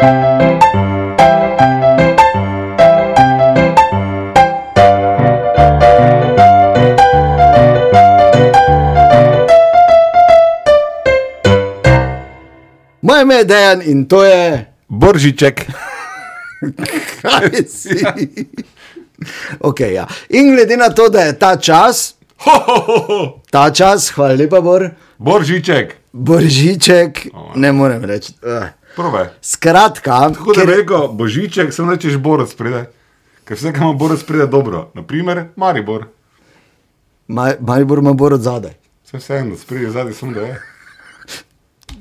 Moje ime je Dejan in to je. Boržiček. Kaj si? Okay, ja. In glede na to, da je ta čas, Ho, ho, ho, ta čas, hvala lepa, Bor, Boržiček. Božiček, ne morem reči. Uh. Prve. Skratka, Tako da reko, Božiček, sem rečeš Borac pride. Ker vse, kar ima Borac pride dobro. Naprimer, Maribor. Maj, Maribor ima Bor od zadaj. Vse vseeno, spredi zadnji sem da je.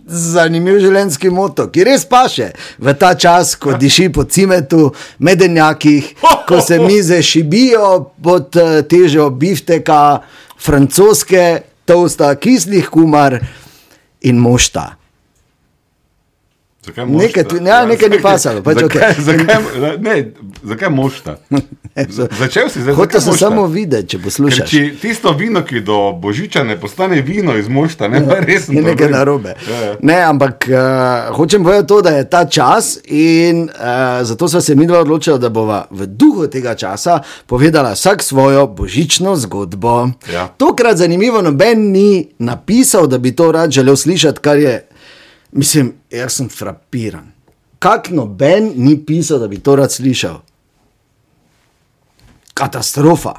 Zanimiv življenjski moto, ki res paše v ta čas, ko diši po cimetu, medenjakih, ko se mize šibijo pod eh, težo bifteka, francoske, tosta, kislih kumar in mošta. Zakaj Nekaj tu- ja, nekaj ni pasalo, pač zakaj, okej. zakaj, ne, zakaj mošta? Začel si zdaj. Hotel sem mošta? samo videti, če Ker poslušaš. če tisto vino, ki do božiča ne postane vino iz mošta, ne pa res Je nekaj narobe. Ja, ja. Ne, ampak uh, hočem povedati to, da je ta čas in uh, zato smo se mi dva odločili, da bova v duhu tega časa povedala vsak svojo božično zgodbo. Ja. Tokrat zanimivo, noben ni napisal, da bi to rad želel slišati, kar je, mislim, jaz sem frapiran. Kak noben ni pisal, da bi to rad slišal? Katastrofa.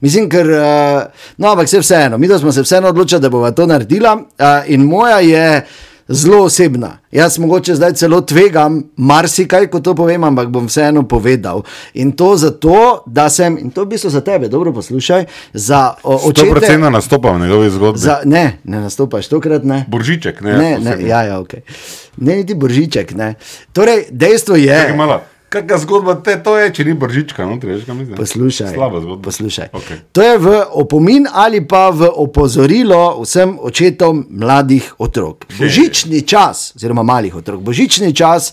Mislim, ker, uh, no, ampak se vseeno, mi smo se vseeno odločili, da bomo to naredila. Uh, in moja je zelo osebna. Jaz mogoče zdaj celo tvegam marsikaj, ko to povem, ampak bom vseeno povedal. In to zato, da sem, in to v bistvu za tebe, dobro poslušaj, za o, očete. procentno nastopam v njegovi zgodbi. Za, ne, ne nastopaš, tokrat ne. Božiček, ne. Ne, ne, ja, ja, okay. ne, niti božiček. Ne. Torej, dejstvo je, Čakaj malo. Kakšna zgodba te to je, če ni Božička, no, veš, kaj mislim? Poslušaj. Slaba zgodba. Poslušaj. Okay. To je v opomin ali pa v opozorilo vsem očetom mladih otrok. Božični čas, oziroma malih otrok, božični čas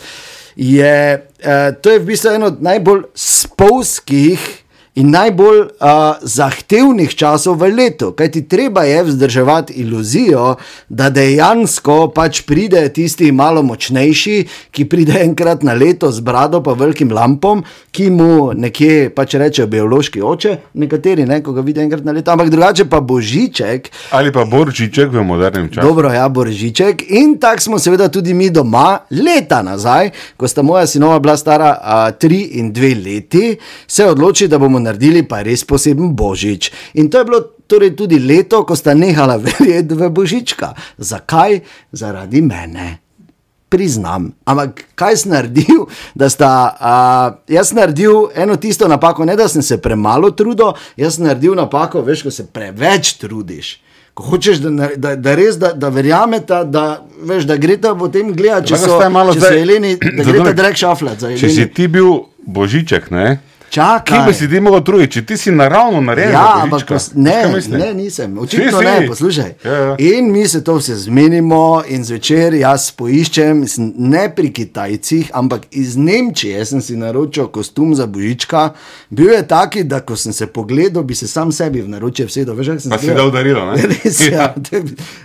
je, eh, to je v bistvu eno od najbolj spolskih. In najbolj uh, zahtevnih časov v letu, kajti treba je vzdrževati iluzijo, da dejansko pač pride tisti malo močnejši, ki pride enkrat na leto z brado pa velikim lampom, ki mu nekje pač rečejo biološki oče, nekateri ne, ko ga vidi enkrat na leto, ampak drugače pa božiček, Ali pa Božiček v modernem času. Dobro, ja, Božiček. In tako smo seveda tudi mi doma, leta nazaj, ko sta moja sinova bila stara a, tri in dve leti, se odločili, da bomo naredili pa res poseben Božič. In to je bilo torej tudi leto, ko sta nehala verjeti v Božička. Zakaj? Zaradi mene. Priznam, ampak kaj sem naredil, da sta, uh, jaz sem naredil eno tisto napako, ne da sem se premalo trudil, jaz sem naredil napako, veš, ko se preveč trudiš. Ko hočeš, da, da, da res, da, da verjamete, da, veš, da gre ta potem gledati, če Lahko so, zdaj malo če so zdaj- Eleni, da gre ta Zadonaj, drek šaflat za Če si ti bil Božiček, ne? Čakaj. bi si ti mogel truditi, če ti si naravno za Ja, ampak ne, kaj ne, nisem. Očitno Si, ne, si. poslušaj. Ja, ja. In mi se to vse zmenimo, in zvečer jaz poiščem, ne pri Kitajcih, ampak iz Nemčije sem si naročil kostum za Božička. Bil je taki, da ko sem se pogledal, bi se sam sebi v naročje vsedel. Veš, sem Pa si dal darilo, ne? Res je, ja.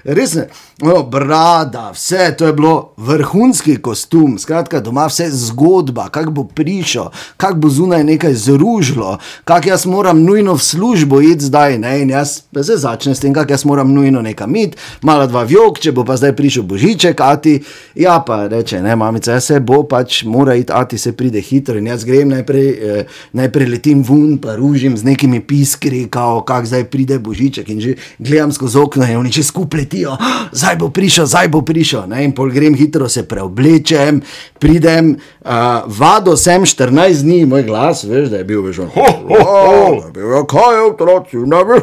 res je. No, brada, vse to je bilo vrhunski kostum, skratka, doma vse zgodba, kako bo prišel, kako bo zunaj nekaj zružilo, kako jaz moram nujno v službo iti zdaj. Ne? In jaz se začne s tem, kako jaz moram nujno nekam iti, malo dva vjok, če bo pa zdaj prišel božiček, ati. Ja, pa reče, ne, mamica, jaz se bo pač mora iti, ati se pride hitro. In jaz grem najprej, eh, najprej letim ven, pa ružim z nekimi piskri, kao, kak zdaj pride božiček. In že gledam skozi okno in oni če skupaj letijo, "Ah, zdaj bo prišel, zdaj bo prišel. Ne? In pol grem hitro, se preoblečem, pridem, uh, vado sem 14 dni, moj glas, veš, da je bil ho, ho. Da bi bilo, kaj je otroci, da bi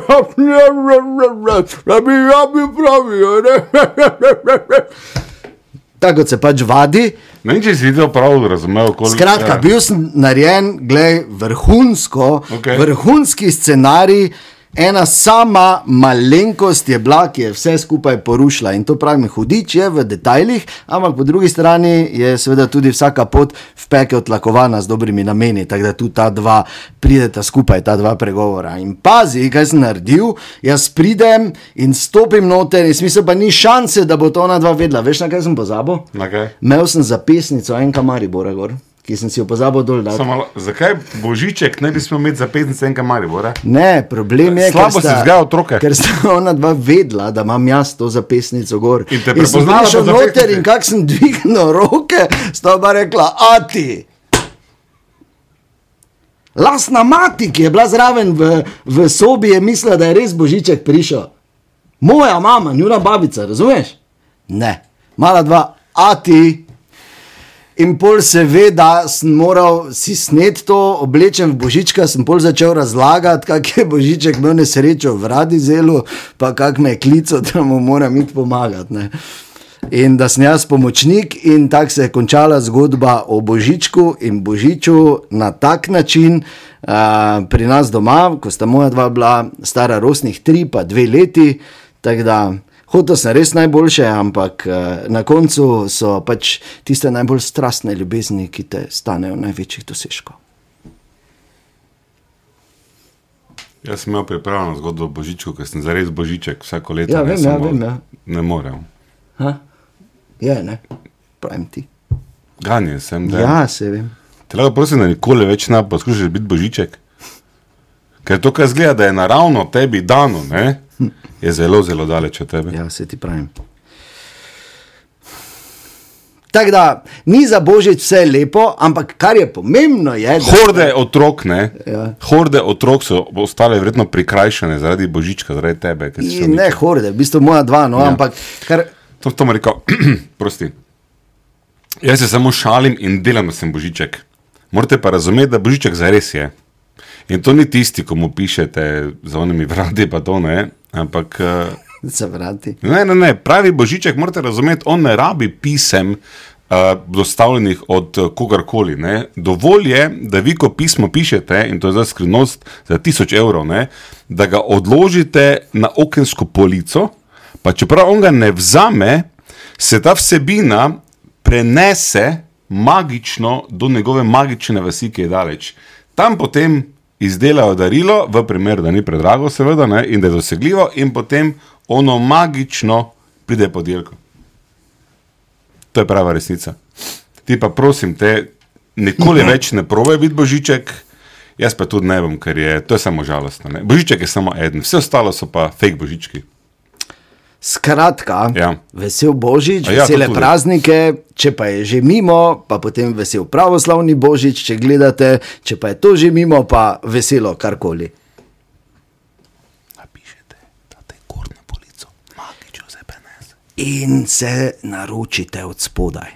da bi rabi pravijo. Tako kot se pač vadi. Ne vem, če si videl prav razumel. Kol, Skratka, ja. bil sem narejen, glej, vrhunsko, Okej. vrhunski scenarij, Ena sama malenkost je bila, ki je vse skupaj porušila in to pravim, hudič je v detajlih, ampak po drugi strani je seveda tudi vsaka pot v pekel tlakovana z dobrimi nameni, tako da tu ta dva prideta skupaj, ta dva pregovora. In pazi, kaj sem naredil, jaz pridem in stopim noter, in smisel pa ni šanse, da bo to ona dva vedela. Veš, na kaj sem pozabil? Kaj? Imel sem zapisnico enka Maribora gor. Ki sem si jo pozabil dol. Samo, zakaj Božiček ne bi smel imeti za 15 enka Maribora? Ne, problem je, Slabo ker si sta- vzgajal otroke. Ker sta ona dva vedela, da imam jaz to zapisnico gor. In te prepoznala po noter in kak sem dvignil roke, sta oba rekla, ati. Lasna mati, ki je bila zraven v, v sobi, je mislila, da je res Božiček prišel. Moja mama, njuna babica, razumeš? Ne, mala dva, ati. In pol seveda sem moral si snet to, oblečen v božička, sem pol začel razlagati, kak je božiček imel nesrečo v Radizelu, pa kak me je klical, da mu moram iti pomagati. Ne. In da sem jaz pomočnik, in tako se je končala zgodba o Božičku in Božiču na tak način uh, pri nas doma, ko sta moja dva bila stara rosnih tri, pa dve leti. Tako da hotel sem res najboljše, ampak uh, na koncu so pač tiste najbolj strastne ljubezni, ki te stanejo največjih dosežkov. Jaz sem imel pripravljeno zgodbo o Božičku, ker sem zares Božiček vsako leto. Ja, vem, ja, vem, ja. Ne morem. Ha? Je, ne, pravim ti. Ganje sem, da. Ja, se vem. Te lahko prosim, da nikoli več ne poskušaš biti Božiček. Ker to, kar zgleda, da je naravno tebi dano, ne, je zelo, zelo daleč od tebe. Ja, se ti pravim. Tako da ni za božič vse lepo, ampak kar je pomembno, je, da Horde otrok, ne, Ja. horde otrok so ostale verjetno prikrajšane zaradi Božička, zaradi tebe. In ne horde, v bistvu moja dva, no, ja. ampak kar, To, to mu rekel, prosti. Jaz se samo šalim in delam, da sem božiček. Morate pa razumeti, da božiček zares je. In to ni tisti, ko mu pišete za onimi vrati, pa to ne. Ampak, eh, ne, ne, ne, pravi božiček, morate razumeti, on ne rabi pisem. Uh, dostavljenih od uh, kogarkoli. Ne. Dovolj je, da vi, ko pismo pišete, in to je za skrivnost za 1000 evrov, ne, da ga odložite na okensko polico, pa čeprav on ga ne vzame, se ta vsebina prenese magično do njegove magične vasi, ki je daleč. Tam potem izdelajo darilo, v primeru, da ni predrago, seveda, ne, in da je dosegljivo, in potem ono magično pride pod jelko. To je prava resnica. Ti pa prosim te, nikoli več ne probaj biti božiček, jaz pa tudi ne bom, ker je to je samo žalostno. Ne? Božiček je samo eden, vse ostalo so pa fake božički. Skratka, Ja. vesel božič, A ja, vesele tudi. praznike, če pa je že mimo, pa potem vesel pravoslavni božič, če gledate, če pa je to že mimo, pa veselo karkoli. Napišete, da te gor na polico, magično se penese. In se naročite od spodaj.